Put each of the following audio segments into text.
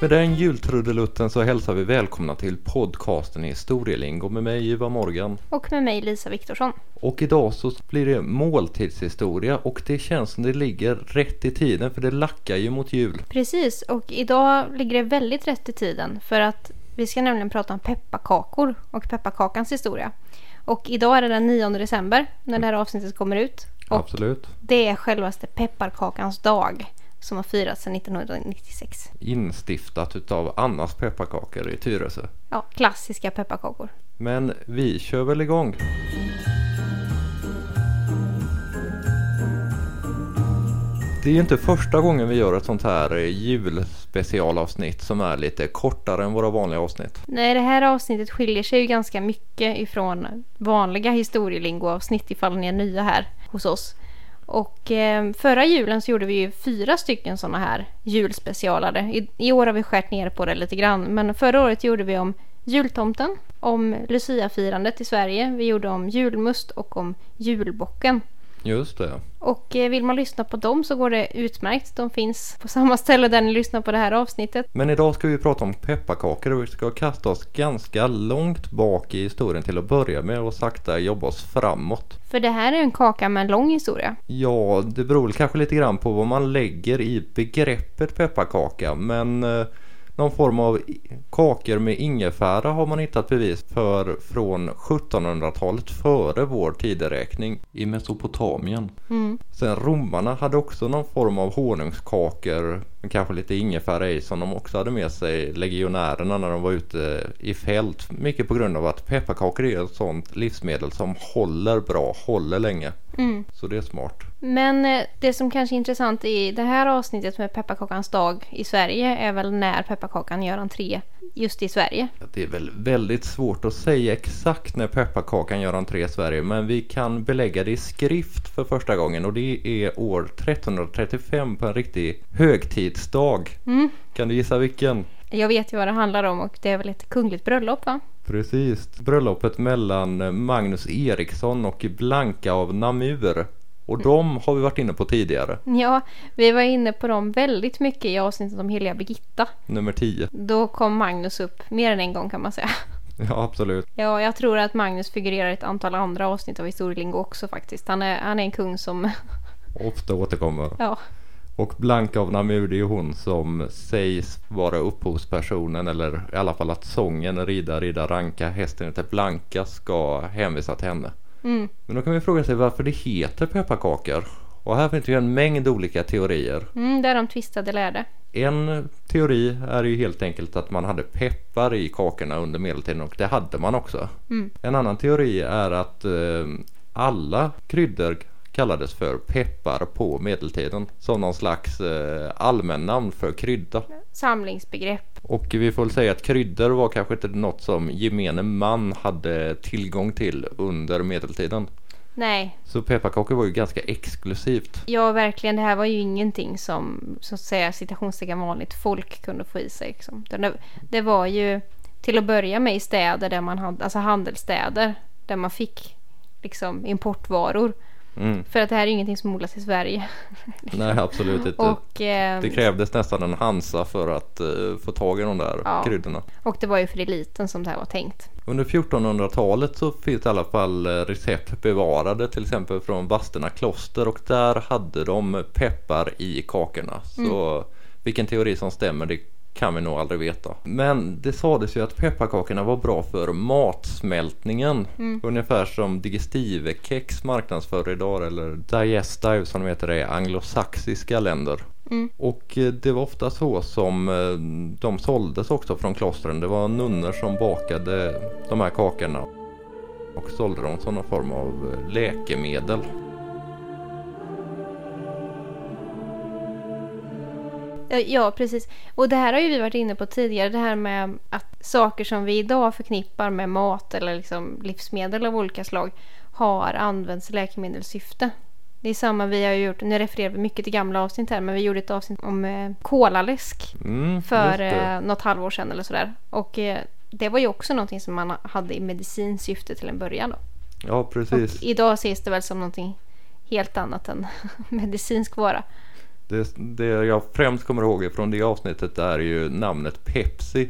Med den jultrudelutten så hälsar vi välkomna till podcasten Historielingo med mig Ivar Morgan. Och med mig Lisa Viktorsson. Och idag så blir det måltidshistoria och det känns som det ligger rätt i tiden för det lackar ju mot jul. Precis, och idag ligger det väldigt rätt i tiden för att vi ska nämligen prata om pepparkakor och pepparkakans historia. Och idag är det den 9 december när det här avsnittet kommer ut. Och Absolut. det är självaste pepparkakans dag som har firats sedan 1996. Instiftat utav Annas pepparkakor i Tyresö. Ja, klassiska pepparkakor. Men vi kör väl igång. Det är ju inte första gången vi gör ett sånt här julspecialavsnitt som är lite kortare än våra vanliga avsnitt. Nej, det här avsnittet skiljer sig ju ganska mycket ifrån vanliga historielingoavsnitt ifall ni är nya här hos oss. Och eh, förra julen så gjorde vi ju fyra stycken sådana här julspecialare. I, I år har vi skärt ner på det lite grann, men förra året gjorde vi om jultomten, om luciafirandet i Sverige, vi gjorde om julmust och om julbocken. Just det. Och eh, vill man lyssna på dem så går det utmärkt. De finns på samma ställe där ni lyssnar på det här avsnittet. Men idag ska vi prata om pepparkakor och vi ska kasta oss ganska långt bak i historien till att börja med och sakta jobba oss framåt. För det här är en kaka med en lång historia. Ja, det beror kanske lite grann på vad man lägger i begreppet pepparkaka men eh, någon form av kakor med ingefära har man hittat bevis för från 1700-talet före vår tideräkning i Mesopotamien. Mm. Sen romarna hade också någon form av honungskakor med kanske lite ingefära i som de också hade med sig legionärerna när de var ute i fält. Mycket på grund av att pepparkakor är ett sånt livsmedel som håller bra, håller länge. Mm. Så det är smart. Men eh, det som kanske är intressant i det här avsnittet med pepparkakans dag i Sverige är väl när pepparkakan gör entré just i Sverige. Det är väl väldigt svårt att säga exakt när pepparkakan gör entré i Sverige men vi kan belägga det i skrift för första gången och det är år 1335 på en riktig högtidsdag. Mm. Kan du gissa vilken? Jag vet ju vad det handlar om och det är väl ett kungligt bröllop va? Precis, bröllopet mellan Magnus Eriksson och Blanka av Namur. Och de har vi varit inne på tidigare, Ja, vi var inne på dem väldigt mycket i avsnittet om heliga Birgitta. nummer 10. Då kom Magnus upp mer än en gång kan man säga. Ja, absolut. Ja, jag tror att Magnus figurerar i ett antal andra avsnitt av Historielingo också faktiskt. Han är, han är en kung som, Ofta återkommer. ja, Och Blanka av Namur det är hon som sägs vara upphovspersonen eller i alla fall att sången Rida, rida, ranka, hästen heter Blanka ska hänvisa till henne. Mm, Men då kan vi fråga sig varför det heter pepparkakor. Och här finns ju en mängd olika teorier. mm, där de tvistade lärde. En teori är ju helt enkelt att man hade peppar i kakorna under medeltiden och det hade man också. Mm. En annan teori är att eh, alla kryddor kallades för peppar på medeltiden som någon slags eh, allmännamn för krydda. Samlingsbegrepp. Och vi får väl säga att kryddor var kanske inte något som gemene man hade tillgång till under medeltiden. Nej, Så pepparkakor var ju ganska exklusivt. ja verkligen. Det här var ju ingenting som, så att säga, citationstecken vanligt folk kunde få i sig. Liksom. Det, det var ju till att börja med i städer där man hade, alltså handelsstäder, där man fick liksom importvaror. Mm. För att det här är ingenting som odlas i Sverige. Nej absolut inte. Och, eh, Det krävdes nästan en Hansa för att eh, få tag i de där Ja. kryddorna. och det var ju för eliten som det här var tänkt. Under 1400-talet så finns det i alla fall eh, recept bevarade till exempel från Vadstena kloster och där hade de peppar i kakorna. Så vilken teori som stämmer det kan vi nog aldrig veta. Men det sades ju att pepparkakorna var bra för matsmältningen. Ungefär som digestivekex marknadsför idag eller digestive som de heter i anglosaxiska länder. Och eh, det var ofta så som eh, de såldes också från klostren. Det var nunnor som bakade de här kakorna och sålde dem som någon form av eh, läkemedel. Ja, precis. Och det här har ju vi varit inne på tidigare. Det här med att saker som vi idag förknippar med mat eller liksom livsmedel av olika slag har använts i läkemedelssyfte. Det är samma vi har gjort. Nu refererar vi mycket till gamla avsnitt här, men vi gjorde ett avsnitt om eh, kolaläsk Mm, för eh, något halvår sedan eller sådär. Och eh, det var ju också någonting som man hade i medicinskt syfte till en början. Då. Ja, precis. Och idag ses det väl som någonting helt annat än medicinsk vara. Det, det jag främst kommer ihåg från det avsnittet är ju namnet Pepsi.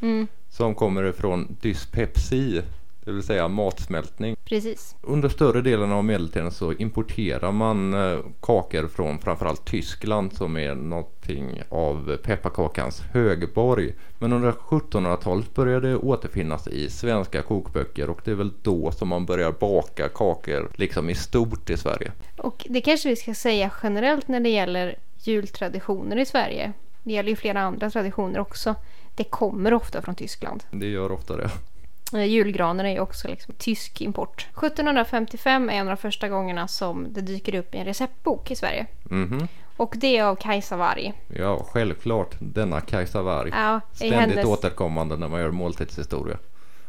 Mm, Som kommer ifrån dyspepsi. Det vill säga matsmältning. precis. Under större delen av medeltiden så importerar man eh, kakor från framförallt Tyskland som är någonting av pepparkakans högborg. Men under 1700-talet började det återfinnas i svenska kokböcker och det är väl då som man börjar baka kakor liksom i stort i Sverige. Och det kanske vi ska säga generellt när det gäller jultraditioner i Sverige. Det gäller ju flera andra traditioner också. Det kommer ofta från Tyskland. Det gör ofta det. Eh, Julgranen är ju också liksom tysk import. 1755 är en av de första gångerna som det dyker upp i en receptbok i Sverige. Mhm. Och det är av Kajsa Warg. Ja, självklart. Denna Kajsa Warg. Ja, Ständigt hennes, återkommande när man gör måltidshistoria.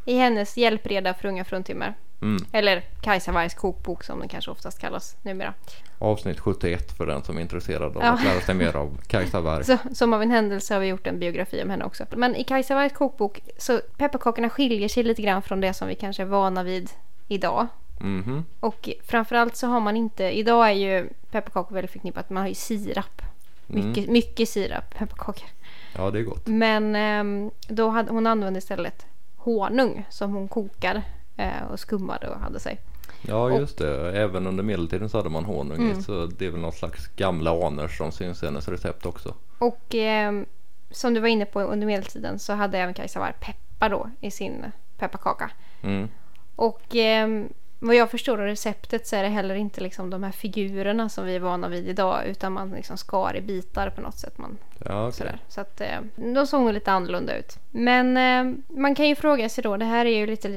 I hennes hjälpreda för unga fruntimmer. Mm. Eller Kajsa Wargs kokbok som den kanske oftast kallas numera. Avsnitt 71 för den som är intresserad av Ja. att lära sig mer av Kajsa Warg. Så, som av en händelse har vi gjort en biografi om henne också. Men i Kajsa Wargs kokbok så pepparkakorna skiljer sig lite grann från det som vi kanske är vana vid idag. Mhm. Och framförallt så har man inte, idag är ju pepparkakor väldigt förknippat, man har ju sirap. Mycket, mycket sirap, pepparkakor. Ja, det är gott. Men ehm, då hade hon använde istället honung som hon kokade eh, och skummade och hade sig. Ja, Och- just det. Även under medeltiden så hade man honung. Mm. Så det är väl någon slags gamla anor som syns i hennes recept också. Och ehm, som du var inne på under medeltiden så hade även Kajsa Warg peppar då i sin pepparkaka. Mm. Och ehm, vad jag förstår av receptet så är det heller inte liksom de här figurerna som vi är vana vid idag utan man liksom skar i bitar på något sätt. Man, Ja, sådär. Så att eh, då såg hon lite annorlunda ut. Men eh, man kan ju fråga sig då, det här är ju lite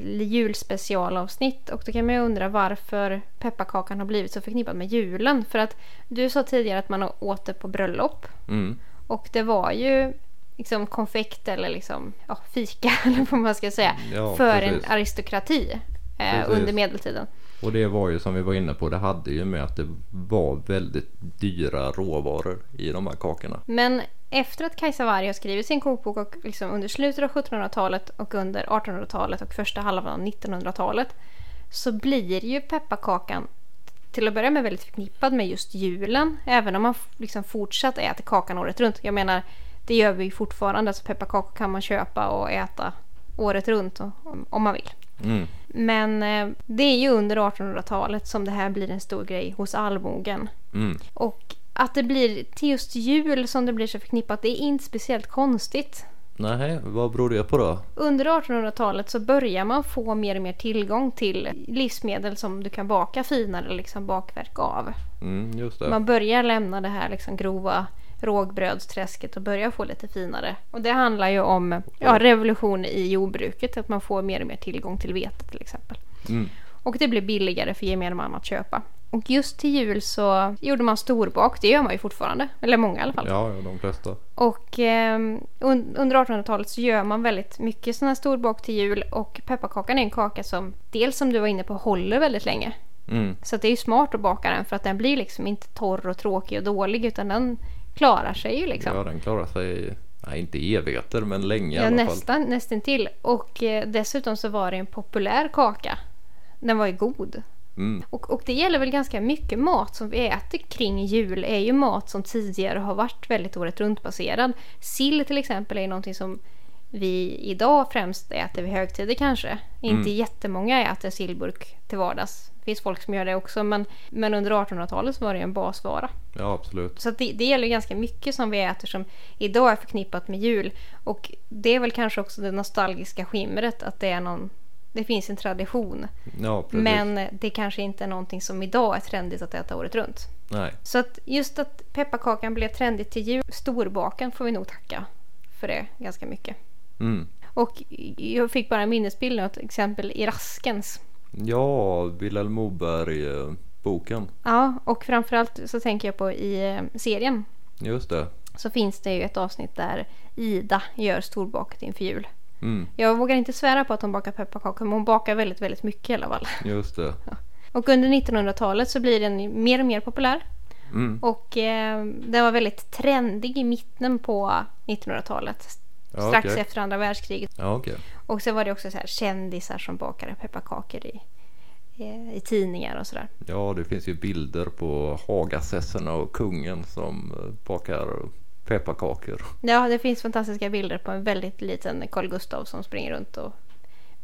julspecialavsnitt och då kan man ju undra varför pepparkakan har blivit så förknippad med julen. För att du sa tidigare att man åt det på bröllop Mm. och det var ju liksom konfekt eller liksom ja, fika eller vad man ska säga Ja, för precis. en aristokrati eh, under medeltiden. Och det var ju som vi var inne på, det hade ju med att det var väldigt dyra råvaror i de här kakorna. Men efter att Kajsa Warg har skrivit sin kokbok och liksom under slutet av 1700-talet och under 1800-talet och första halvan av 1900-talet så blir ju pepparkakan till att börja med väldigt förknippad med just julen. Även om man liksom fortsatt äter kakan året runt. Jag menar, det gör vi ju fortfarande. Alltså pepparkakor kan man köpa och äta året runt om man vill. Mm. Men eh, det är ju under 1800-talet som det här blir en stor grej hos allmogen. Mm. Och att det blir till just jul som det blir så förknippat, det är inte speciellt konstigt. Nej, vad beror det på då? Under 1800-talet så börjar man få mer och mer tillgång till livsmedel som du kan baka finare liksom bakverk av. Mm. Man börjar lämna det här liksom grova rågbrödsträsket och börjar få lite finare. Och det handlar ju om ja, revolution i jordbruket, att man får mer och mer tillgång till vete till exempel. Mm. Och det blir billigare för gemene man att köpa. Och just till jul så gjorde man storbak, det gör man ju fortfarande. Eller många i alla fall. Ja, ja, de flesta. Och eh, un- under 1800-talet så gör man väldigt mycket sådana här storbak till jul. Och pepparkakan är en kaka som, dels som du var inne på, håller väldigt länge. Mm. Så det är ju smart att baka den för att den blir liksom inte torr och tråkig och dålig utan den klarar sig ju liksom. Ja, den klarar sig, nej inte i evigheter, men länge i Ja, alla fall. nästan, nästan till. Och eh, dessutom så var det en populär kaka. Den var ju god. Mm. Och, och det gäller väl ganska mycket mat som vi äter kring jul är ju mat som tidigare har varit väldigt året runt baserad. Sill till exempel är någonting som vi idag främst äter vid högtider kanske. Inte jättemånga äter sillburk till vardags. Finns folk som gör det också men, men under 1800-talet så var det en basvara. Ja, absolut. Så det, det gäller ganska mycket som vi äter som idag är förknippat med jul. Och det är väl kanske också det nostalgiska skimret att det är någon det finns en tradition. Ja. Men det kanske inte är någonting som idag är trendigt att äta året runt. Nej. Så att just att pepparkakan blev trendigt till jul, storbaken får vi nog tacka för det ganska mycket. Mm. Och jag fick bara en minnesbild av ett exempel i Raskens. Ja, Vilhelm Moberg-boken. Ja, och framförallt så tänker jag på i eh, serien Just det. så finns det ju ett avsnitt där Ida gör storbaket inför jul. Mm, Jag vågar inte svära på att hon bakar pepparkakor men hon bakar väldigt, väldigt mycket i alla fall. just det. Och under 1900-talet så blir den mer och mer populär. Mm. Och eh, den var väldigt trendig i mitten på 1900-talet. Ja, strax okej. efter andra världskriget. Ja, okej. Och så var det också så här kändisar som bakade pepparkakor i, eh, i tidningar och sådär. Ja, det finns ju bilder på Hagasesserna och kungen som eh, bakar pepparkakor. Ja, det finns fantastiska bilder på en väldigt liten Carl Gustav som springer runt och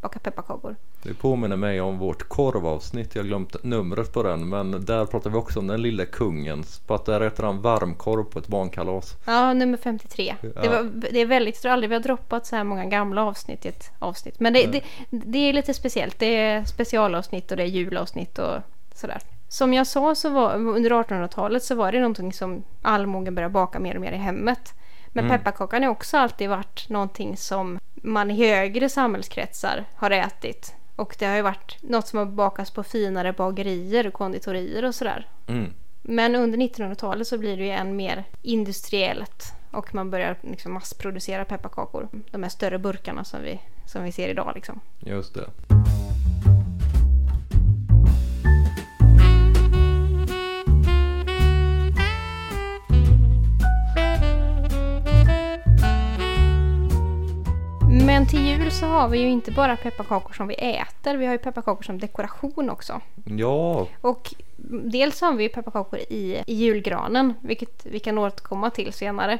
bakar pepparkakor. Det påminner mig om vårt korvavsnitt. Jag har glömt numret på den. Men där pratar vi också om den lilla kungen. På att där äter han varmkorv på ett barnkalas. Ja, nummer 53. Ja. Det, var, det är väldigt, jag tror aldrig vi har droppat så här många gamla avsnitt i ett avsnitt. Men det, det, det är lite speciellt. Det är specialavsnitt och det är julavsnitt och sådär. Som jag sa så var under 1800-talet så var det någonting som allmogen började baka mer och mer i hemmet. Men Mm. pepparkakan har också alltid varit någonting som man i högre samhällskretsar har ätit. Och det har ju varit något som har bakats på finare bagerier och konditorier och sådär. Mm. Men under 1900-talet så blir det ju än mer industriellt och man börjar liksom massproducera pepparkakor. De här större burkarna som vi, som vi ser idag liksom. Just det. Till jul så har vi ju inte bara pepparkakor som vi äter, vi har ju pepparkakor som dekoration också. Ja, Och dels har vi ju pepparkakor i, i julgranen, vilket vi kan återkomma till senare.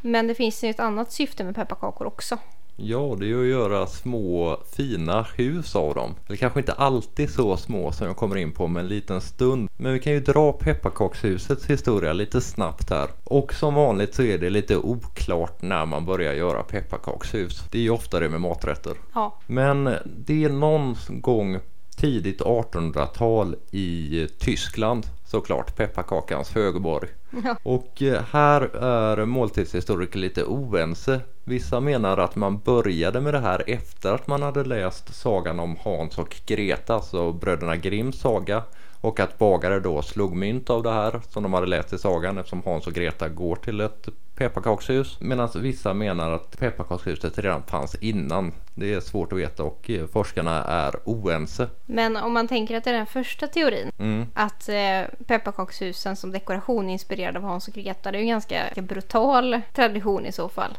Men det finns ju ett annat syfte med pepparkakor också. Ja, det är ju att göra små fina hus av dem. Eller kanske inte alltid så små som jag kommer in på om en liten stund. Men vi kan ju dra pepparkakshusets historia lite snabbt här. Och som vanligt så är det lite oklart när man börjar göra pepparkakshus. Det är ju ofta det med maträtter. Ja, Men det är någon gång tidigt 1800-tal i Tyskland såklart, pepparkakans högborg. Ja. Och eh, här är måltidshistoriker lite oense. Vissa menar att man började med det här efter att man hade läst sagan om Hans och Greta, alltså bröderna Grimms saga. Och att bagare då slog mynt av det här som de hade läst i sagan eftersom Hans och Greta går till ett pepparkakshus. Medan vissa menar att pepparkakshuset redan fanns innan. Det är svårt att veta och eh, forskarna är oense. Men om man tänker att det är den första teorin, Mm. att eh, pepparkakshusen som dekoration är inspirerad av Hans och Greta, det är ju en ganska brutal tradition i så fall.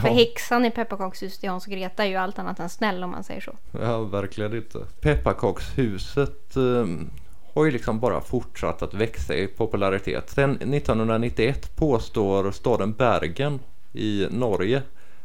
För Ja. häxan i pepparkakshuset i Hans och Greta är ju allt annat än snäll om man säger så. Ja, verkligen inte. Pepparkakshuset eh, har ju liksom bara fortsatt att växa i popularitet. Sen 1991 påstår staden Bergen i Norge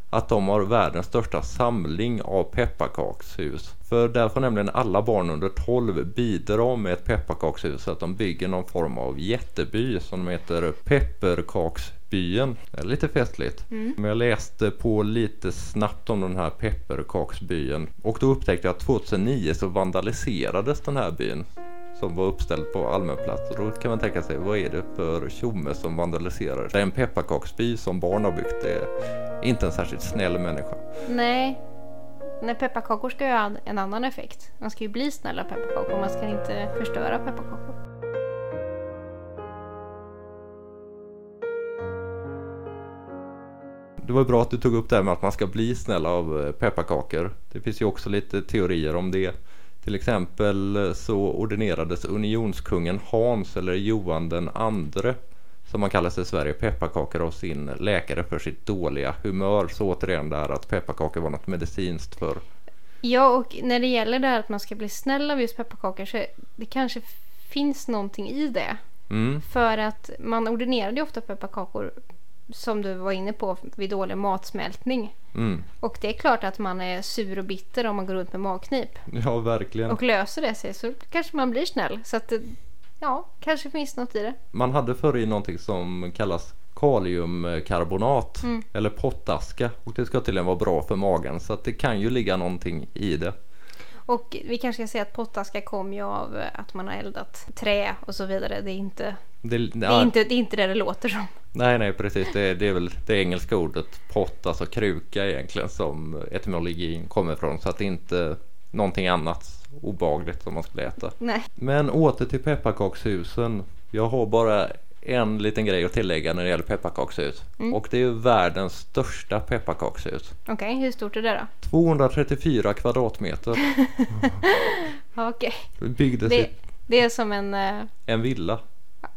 att de har världens största samling av pepparkakshus. För där får nämligen alla barn under 12 bidra med ett pepparkakshus så att de bygger någon form av jätteby som heter Pepparkaksbyen. Det är lite festligt. Men jag läste på lite snabbt om den här pepparkaksbyen och då upptäckte jag att 2009 så vandaliserades den här byn som var uppställd på allmän plats. Och då kan man tänka sig, vad är det för tjomme som vandaliserar? Det är en pepparkaksby som barn har byggt. Det är inte en särskilt snäll människa. Nej. Nej, pepparkakor ska ju ha en annan effekt. Man ska ju bli snälla pepparkakor, man ska inte förstöra pepparkakor. Det var bra att du tog upp det här med att man ska bli snäll av eh, pepparkakor. Det finns ju också lite teorier om det. Till exempel så ordinerades unionskungen Hans eller Johan den andre som man kallar sig i Sverige pepparkakor av sin läkare för sitt dåliga humör. Så återigen där att pepparkakor var något medicinskt för. Ja, och när det gäller det här att man ska bli snäll av just pepparkakor så det kanske finns någonting i det. Mm, För att man ordinerade ju ofta pepparkakor som du var inne på vid dålig matsmältning. mm. Och det är klart att man är sur och bitter om man går runt med magknip. Ja, verkligen. Och löser det sig så kanske man blir snäll. Så att ja, kanske finns något i det. Man hade förr i någonting som kallas kaliumkarbonat Mm. eller pottaska och det ska tydligen vara bra för magen så att det kan ju ligga någonting i det. Och vi kanske ska säga att pottaska kom ju av att man har eldat trä och så vidare. Det är inte Det, det, är inte, det, är inte det det låter som. Nej, nej precis. Det, det är väl det engelska ordet pott, alltså kruka egentligen som etymologin kommer ifrån. Så att det inte är någonting annat obagligt som man skulle äta. Nej. Men åter till pepparkakshusen. Jag har bara en liten grej att tillägga när det gäller pepparkakshus. Mm. Och det är världens största pepparkakshus. Okej, hur stort är det då? 234 kvadratmeter. Okej. Det byggdes Det, i det är som en... eh, en villa.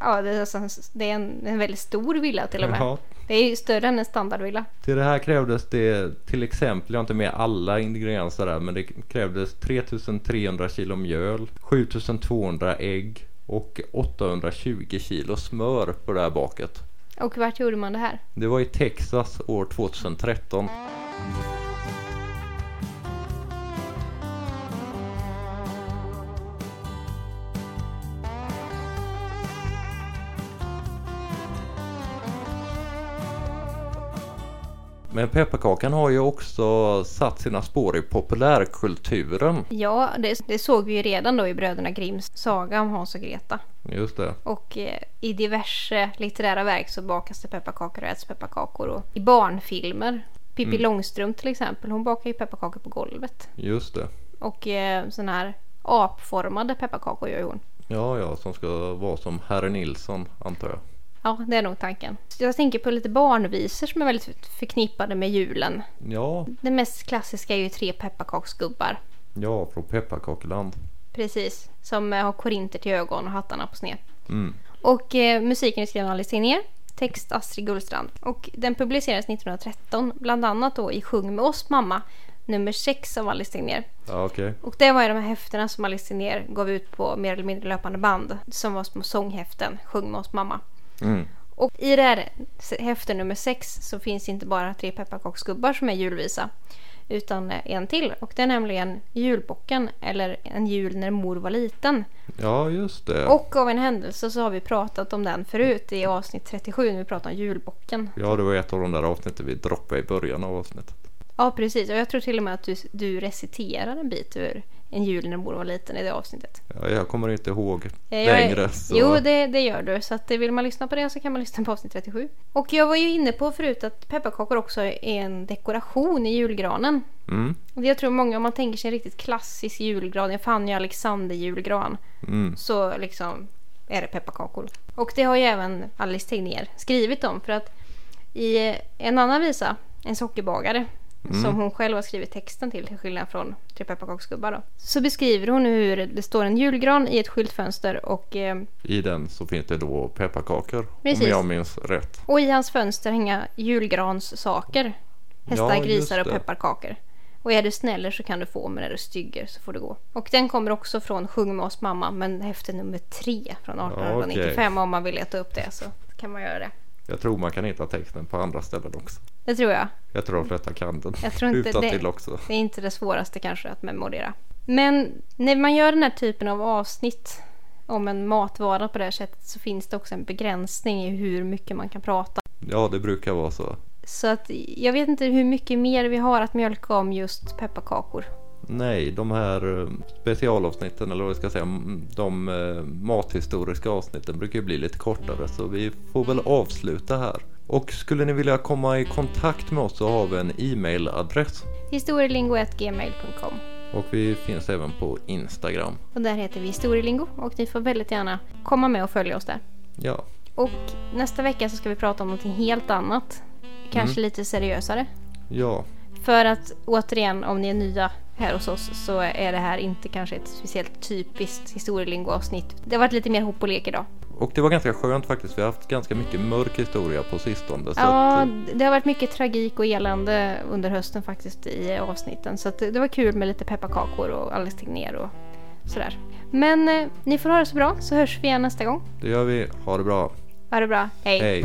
Ja, det är, alltså, det är en, en väldigt stor villa till och med. Ja. Det är ju större än en standardvilla. Till det här krävdes det till exempel, jag har inte med alla ingredienser där, men det krävdes 3300 kilo mjöl, 7200 ägg och 820 kilo smör på det här baket. Och vart gjorde man det här? Det var i Texas år 2013. Men pepparkakan har ju också satt sina spår i populärkulturen. Ja, det, det såg vi ju redan då i Bröderna Grimms saga om Hans och Greta. Just det. Och eh, i diverse litterära verk så bakas det pepparkakor och äts pepparkakor. Och i barnfilmer, Pippi Mm. Långstrump till exempel, hon bakar ju pepparkakor på golvet. Just det. Och eh, sådana här apformade pepparkakor gör ju hon. Ja, ja, som ska vara som Herre Nilsson antar jag. Ja, det är nog tanken. Jag tänker på lite barnvisor som är väldigt förknippade med julen. Ja, Det mest klassiska är ju tre pepparkaksgubbar. ja, från pepparkakeland. Precis. Som eh, har korinter till ögon och hattarna på sned. Mm. Och eh, musiken är skriven av Alice Tegnér. Text Astrid Gullstrand. Och den publicerades 1913. Bland annat då i Sjung med oss mamma. Nummer 6 av Alice Tegnér. Ja, okej. Och det var ju de här häftena som Alice Tegnér gav ut på mer eller mindre löpande band. Som var små sånghäften. Sjung med oss mamma. Mm. Och i det här häfte nummer 6 så finns inte bara tre pepparkaksgubbar som är julvisa. Utan en till. Och det är nämligen julbocken. Eller En jul när mor var liten. Ja, just det. Och av en händelse så har vi pratat om den förut i avsnitt 37 när vi pratade om julbocken. Ja, det var ett av de där avsnitten vi droppade i början av avsnittet. Ja precis och jag tror till och med att du, du reciterar en bit ur En jul när mor var liten i det avsnittet. Ja, jag kommer inte ihåg jag längre. Så... Jo det, det gör du så att vill man lyssna på det så kan man lyssna på avsnitt 37. Och jag var ju inne på förut att pepparkakor också är en dekoration i julgranen. Mm, Jag tror många om man tänker sig en riktigt klassisk julgran, en Fanny Alexander julgran. mm. så liksom är det pepparkakor. Och det har ju även Alice Tegnér skrivit om för att i en annan visa, En sockerbagare, som hon själv har skrivit texten till till skillnad från Tre pepparkaksgubbar då. Så beskriver hon hur det står en julgran i ett skyltfönster och, eh, I den så finns det då pepparkakor. Precis. Om jag minns rätt. och i hans fönster hänga julgranssaker. Hästar, Ja, grisar och pepparkakor. Och är du snäller så kan du få, men är du stygger så får du gå. Och den kommer också från Sjung med oss mamma, men häfte nummer tre från 1895 om man vill leta upp det så kan man göra det. Jag tror man kan hitta texten på andra ställen också. Det tror jag. Jag tror att detta kan den. Jag tror inte det- också. Det är inte det svåraste kanske att memorera. Men när man gör den här typen av avsnitt om en matvara på det här sättet så finns det också en begränsning i hur mycket man kan prata. Ja, det brukar vara så. Så att jag vet inte hur mycket mer vi har att mjölka om just pepparkakor. Nej, de här eh, specialavsnitten eller vad jag ska säga, de eh, mathistoriska avsnitten brukar ju bli lite kortare så vi får väl avsluta här. Och skulle ni vilja komma i kontakt med oss så har vi en e-mailadress Historielingo.gmail.com och vi finns även på Instagram. och där heter vi Historielingo och ni får väldigt gärna komma med och följa oss där. Ja, Och nästa vecka så ska vi prata om någonting helt annat. Kanske lite seriösare. ja, För att återigen, om ni är nya här hos oss så är det här inte kanske ett speciellt typiskt historielingo-avsnitt. Det har varit lite mer hopp och lek idag. och det var ganska skönt faktiskt. Vi har haft ganska mycket mörk historia på sistone. Ja, att, eh, det har varit mycket tragik och elände under hösten faktiskt i avsnitten. Så det var kul med lite pepparkakor och Alice Tegnér och sådär. Men eh, ni får ha det så bra så hörs vi igen nästa gång. det gör vi. Ha det bra. Ha det bra. Hej! Hej.